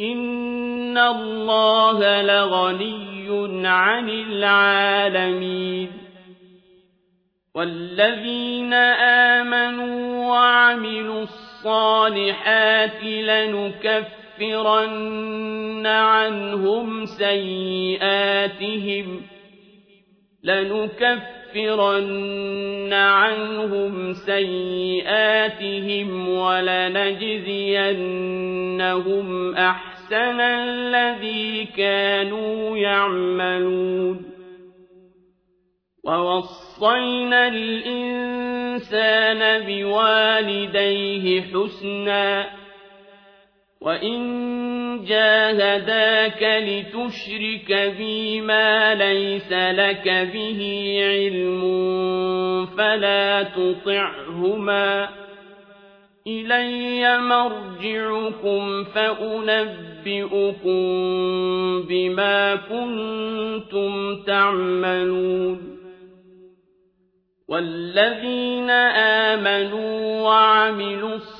إن الله لغني عن العالمين والذين آمنوا وعملوا الصالحات لنكفرن عنهم سيئاتهم لنكفرن عنهم سيئاتهم ولنجزينهم أحسن الذي كانوا يعملون. ووصينا الإنسان بوالديه حسنا وإن جاهداك لتشرك بي ما ليس لك به علم فلا تطعهما إلي مرجعكم فأنبئكم بما كنتم تعملون والذين آمنوا وعملوا الصالحات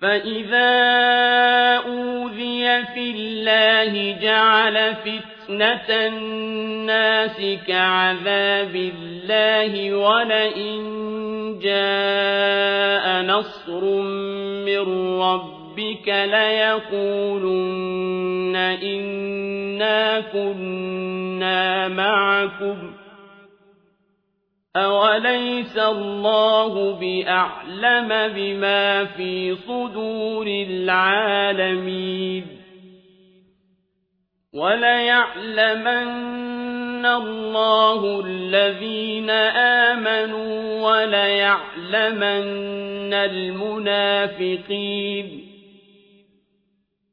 فإذا أوذي في الله جعل فتنة الناس كعذاب الله ولئن جاء نصر من ربك ليقولن إنا كنا معكم أوليس الله بأعلم بما في صدور العالمين وليعلمن الله الذين آمنوا وليعلمن المنافقين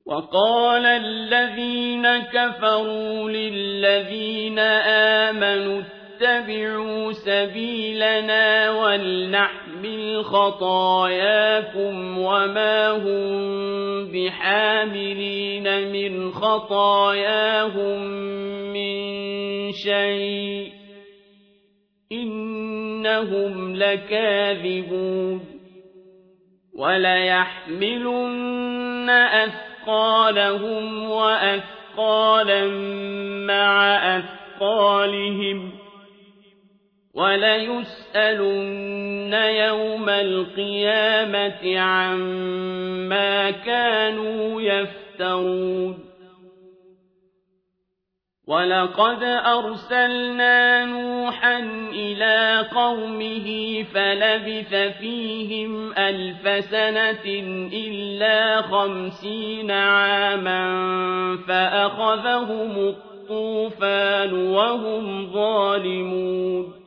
وقال الذين كفروا للذين آمنوا اتبعوا سبيلنا ولنحمل خطاياكم وما هم بحاملين من خطاياهم من شيء إنهم لكاذبون وليحملن أثقالهم وأثقالا مع أثقالهم وليسألن يوم القيامة عما كانوا يفترون. وَلَقَدْ أَرْسَلْنَا نُوحًا إِلَىٰ قَوْمِهِ فَلَبِثَ فِيهِمْ أَلْفَ سَنَةٍ إِلَّا خَمْسِينَ عَامًا فَأَخَذَهُمُ الطُّوفَانُ وَهُمْ ظَالِمُونَ.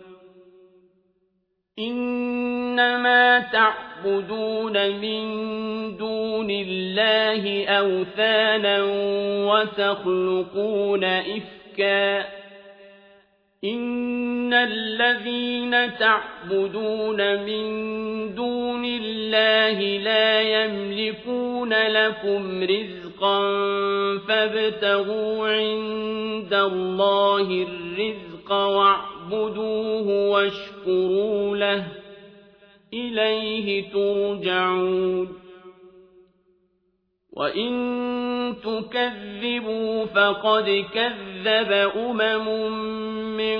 إِنَّمَا تَعْبُدُونَ مِن دُونِ اللَّهِ أَوْثَانًا وَتَخْلُقُونَ إِفْكًا ۚ إِنَّ الَّذِينَ تَعْبُدُونَ مِن دُونِ اللَّهِ لَا يَمْلِكُونَ لَكُمْ رِزْقًا فَابْتَغُوا عِندَ اللَّهِ الرِّزْقَ وَاعْبُدُوهُ وَاشْكُرُوا لَهُ ۖ. إِلَيْهِ تُرْجَعُونَ. وَإِن تُكَذِّبُوا فَقَدْ كَذَّبَ أُمَمٌ مِّن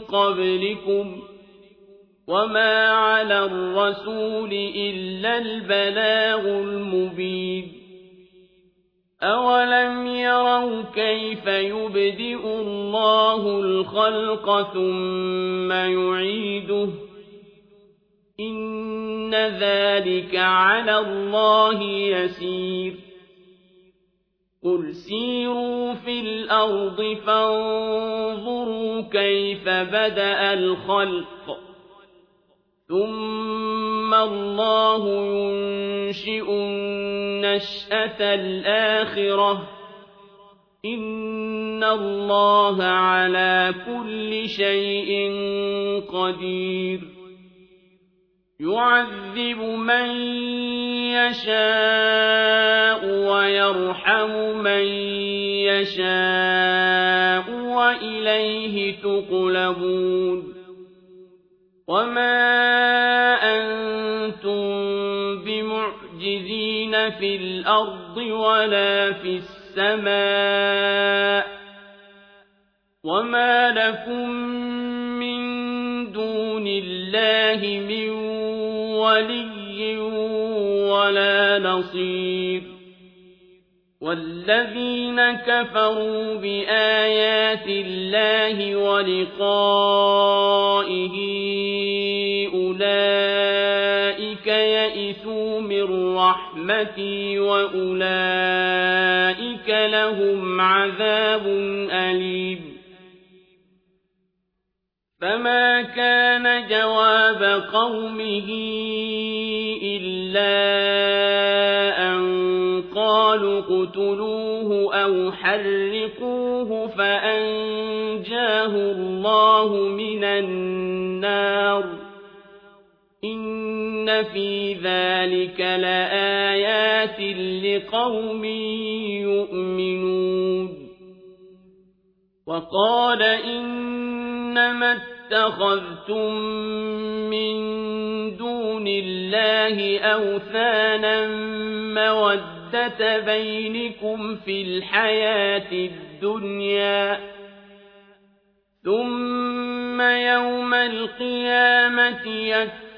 قَبْلِكُمْ ۖ. وَمَا عَلَى الرَّسُولِ إِلَّا الْبَلَاغُ الْمُبِينُ. أَوَلَمْ يَرَوْا كَيْفَ يُبْدِئُ اللَّهُ الْخَلْقَ ثُمَّ يُعِيدُهُ ۚ إِنَّ ذَٰلِكَ عَلَى اللَّهِ يَسِيرٌ قُلْ سِيرُوا فِي الْأَرْضِ فَانظُرُوا كَيْفَ بَدَأَ الْخَلْقَ ثُمَّ اللَّهُ يُنشِئُ النَّشْأَةَ الْآخِرَةَ ۚ إِنَّ اللَّهَ عَلَىٰ كُلِّ شَيْءٍ قَدِيرٌ يُعَذِّبُ مَن يَشَاءُ وَيَرْحَمُ مَن يَشَاءُ وَإِلَيْهِ تُقْلَبُونَ وَمَا أَنتُم بِمُعْجِزِينَ فِي الْأَرْضِ وَلَا فِي السَّمَاءِ ۖ وَمَا لَكُم مِّن دُونِ اللَّهِ مِن وَلِيٍّ وَلَا نَصِيرٍ وَالَّذِينَ كَفَرُوا بِآيَاتِ اللَّهِ وَلِقَائِهِ أُولَٰئِكَ مِن رَّحْمَتِي وَأُولَٰئِكَ لَهُمْ عَذَابٌ أَلِيمٌ. فَمَا كَانَ جَوَابَ قَوْمِهِ إِلَّا أَن قَالُوا اقْتُلُوهُ أَوْ حَرِّقُوهُ فَأَنجَاهُ اللَّهُ مِنَ النَّارِ ۚ. إِنَّ فِي ذَٰلِكَ لَآيَاتٍ لِّقَوْمٍ يُؤْمِنُونَ وَقَالَ إِنَّمَا اتَّخَذْتُم مِّن دُونِ اللَّهِ أَوْثَانًا مَّوَدَّةَ بَيْنِكُمْ فِي الْحَيَاةِ الدُّنْيَا ۖ ثُمَّ يَوْمَ الْقِيَامَةِ يَكْفُرُ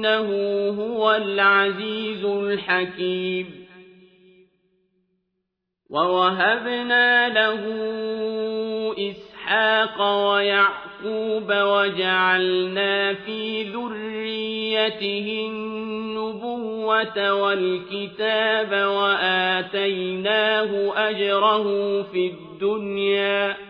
إِنَّهُ هُوَ الْعَزِيزُ الْحَكِيمُ وَوَهَبْنَا لَهُ إِسْحَاقَ وَيَعْقُوبَ وَجَعَلْنَا فِي ذُرِّيَّتِهِ النُّبُوَّةَ والكتاب وآتيناه أجره في الدنيا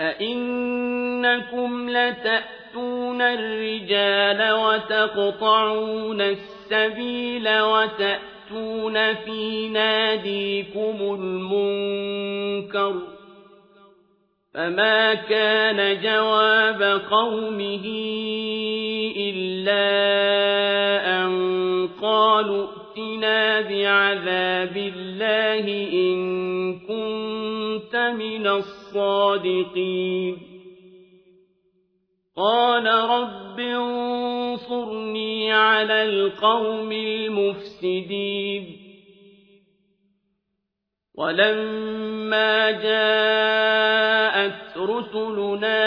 أَئِنَّكُمْ لَتَأْتُونَ الرِّجَالَ وَتَقْطَعُونَ السَّبِيلَ وَتَأْتُونَ فِي نَادِيكُمُ الْمُنكَرَ فما كان جواب قومه إلا أن قالوا ائتنا بعذاب الله إن كنت من الصادقين قال رب انصرني على القوم المفسدين ولما جاءت رسلنا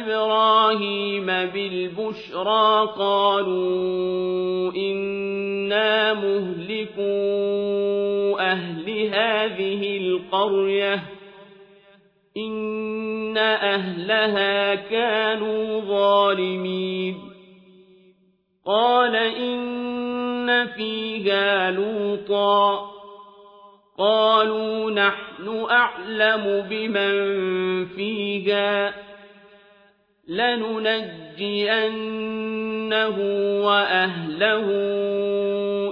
إبراهيم بالبشرى قالوا إنا مهلكوا أهل هذه القرية إن أهلها كانوا ظالمين. قال إن فيها لوطا. قالوا نحن أعلم بمن فيها. لننجينه وأهله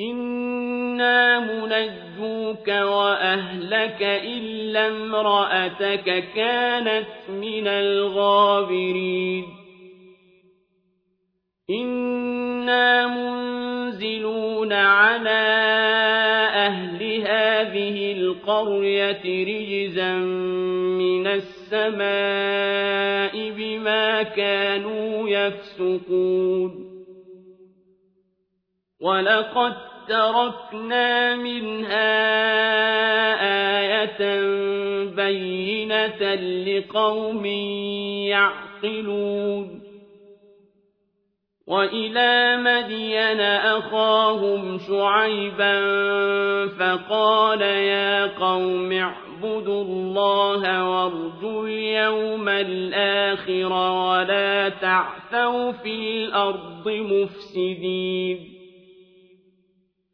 إنا منجوك وأهلك إلا امرأتك كانت من الغابرين إنا منزلون على أهل هذه القرية رجزا من السماء بما كانوا يفسقون ولقد تركنا منها آية بينة لقوم يعقلون. وإلى مدين أخاهم شعيبا فقال يا قوم اعبدوا الله وارجوا اليوم الآخر ولا تعثوا في الأرض مفسدين.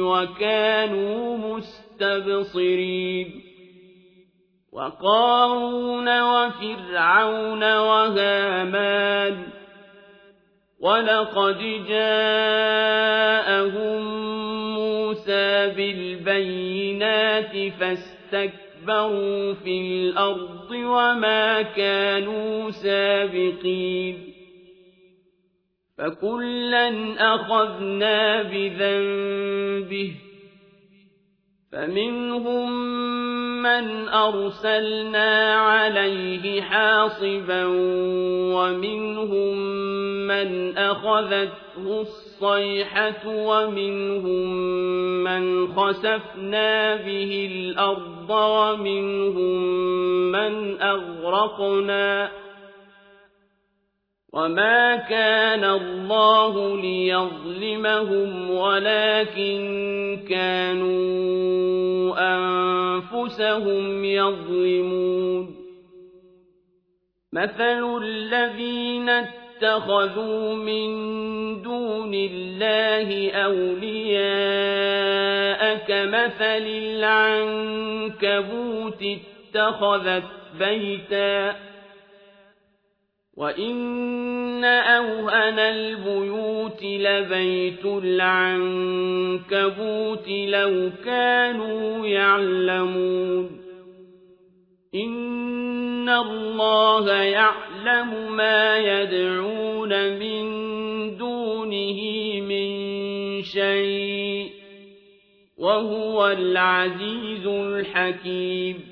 وكانوا مستبصرين وقارون وفرعون وهامان ولقد جاءهم موسى بالبينات فاستكبروا في الأرض وما كانوا سابقين فكلا أخذنا بذنبه فمنهم من أرسلنا عليه حاصبا ومنهم من أخذته الصيحة ومنهم من خسفنا به الأرض ومنهم من أغرقنا وما كان الله ليظلمهم ولكن كانوا أنفسهم يظلمون مثل الذين اتخذوا من دون الله أولياء كمثل العنكبوت اتخذت بيتاً وَإِنَّ أَوْهَنَ الْبُيُوتِ لَبَيْتُ الْعَنكَبُوتِ لَوْ كَانُوا يَعْلَمُونَ إِنَّ اللَّهَ يَعْلَمُ مَا يَدْعُونَ مِن دُونِهِ مِن شَيْءٍ وَهُوَ الْعَزِيزُ الْحَكِيمُ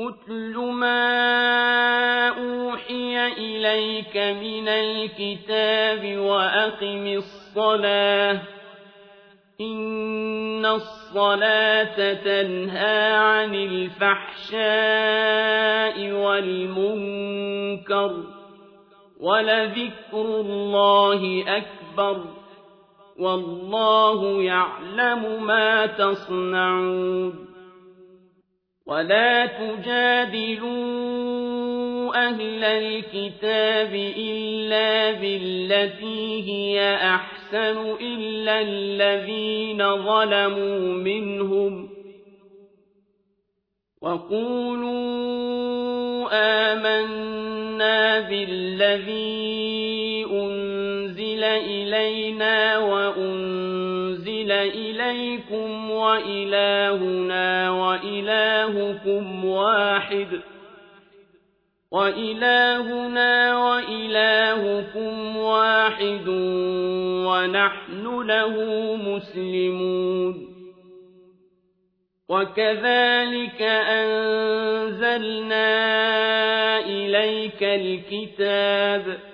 أتل ما أوحي إليك من الكتاب وأقم الصلاة إن الصلاة تنهى عن الفحشاء والمنكر ولذكر الله أكبر والله يعلم ما تصنعون ولا تجادلوا أهل الكتاب إلا بالتي هي أحسن إلا الذين ظلموا منهم وقولوا آمنا بالذي أنزل إلينا وأنزل إليكم وإلهنا وإلهكم واحد. وإلهنا وإلهكم واحد ونحن له مسلمون. وكذلك أنزلنا إليك الكتاب.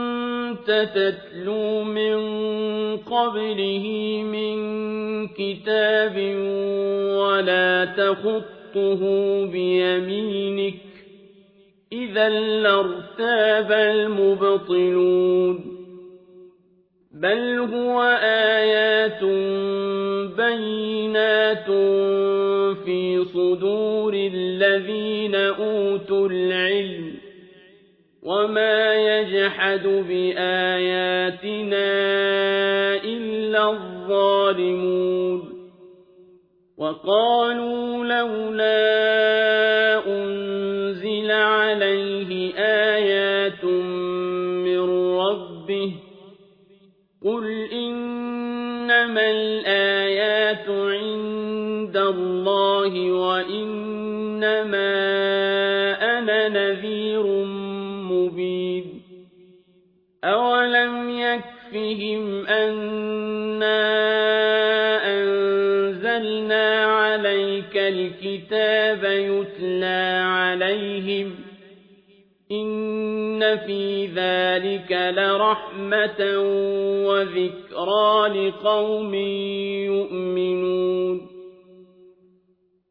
كنت تتلو من قبله من كتاب ولا تخطه بيمينك إذا لارتاب المبطلون بل هو آيات بينات في صدور الذين أوتوا العلم وما يجحد بآياتنا إلا الظالمون وقالوا لولا أنزل عليه آيات من ربه قل إنما الآيات عند الله وإنما أنا نذير مبين أولم يكفهم أنا أنزلنا عليك الكتاب يتلى عليهم إن في ذلك لرحمة وذكرى لقوم يؤمنون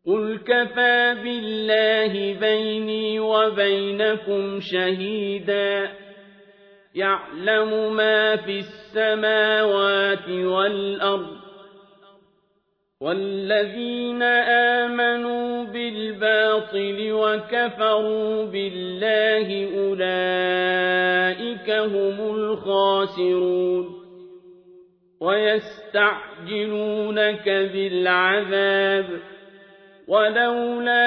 قل كفى بالله بيني وبينكم شهيدا يعلم ما في السماوات والأرض والذين آمنوا بالباطل وكفروا بالله أولئك هم الخاسرون ويستعجلونك بالعذاب ولولا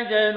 أجل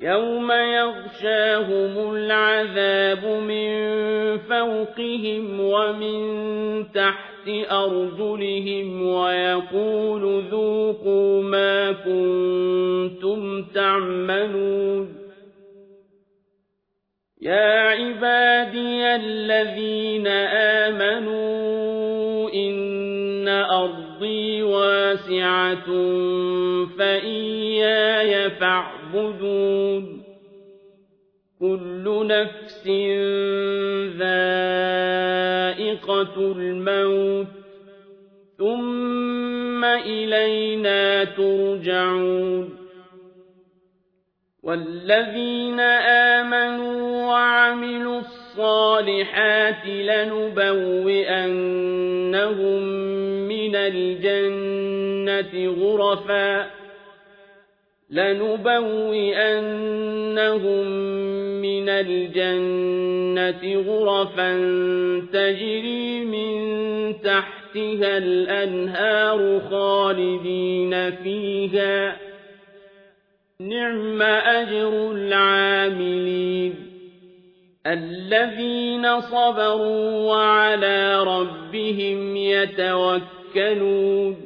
يوم يغشاهم العذاب من فوقهم ومن تحت أرجلهم ويقول ذوقوا ما كنتم تعملون يا عبادي الذين آمنوا إن أرضي واسعة فإياي فاعبدون كل نفس ذائقة الموت. ثم إلينا ترجعون. والذين آمنوا وعملوا الصالحات لنبوئنهم من الجنة غرفا. لنبوئنهم من الجنة غرفا تجري من تحتها الأنهار خالدين فيها. نعم أجر العاملين. الذين صبروا وعلى ربهم يتوكلون.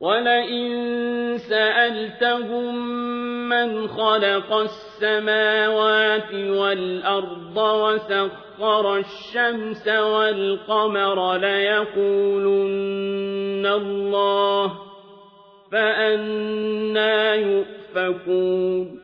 ولئن سألتهم من خلق السماوات والأرض وسخر الشمس والقمر ليقولن الله فأنا يؤفكون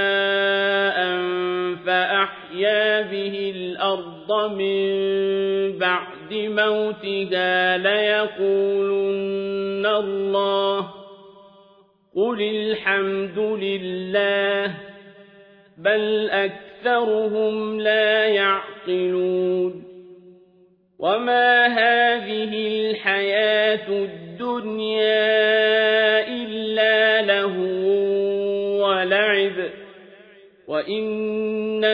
الأرض من بعد موتها ليقولن الله قل الحمد لله بل أكثرهم لا يعقلون وما هذه الحياة الدنيا إلا له ولعب وإن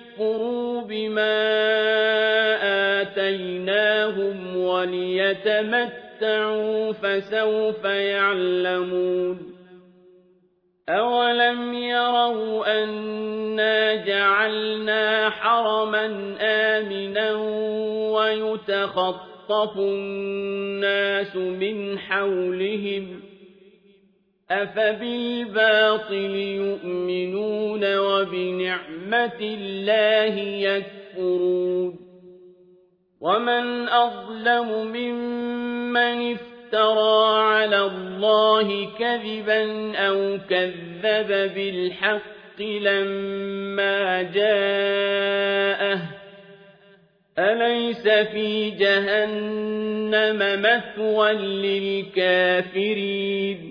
بما آتيناهم وليتمتعوا فسوف يعلمون أولم يروا أنا جعلنا حرما آمنا ويتخطف الناس من حولهم أفبالباطل يؤمنون وبنعمة الله يكفرون ومن أظلم ممن افترى على الله كذبا أو كذب بالحق لما جاءه أليس في جهنم مثوى للكافرين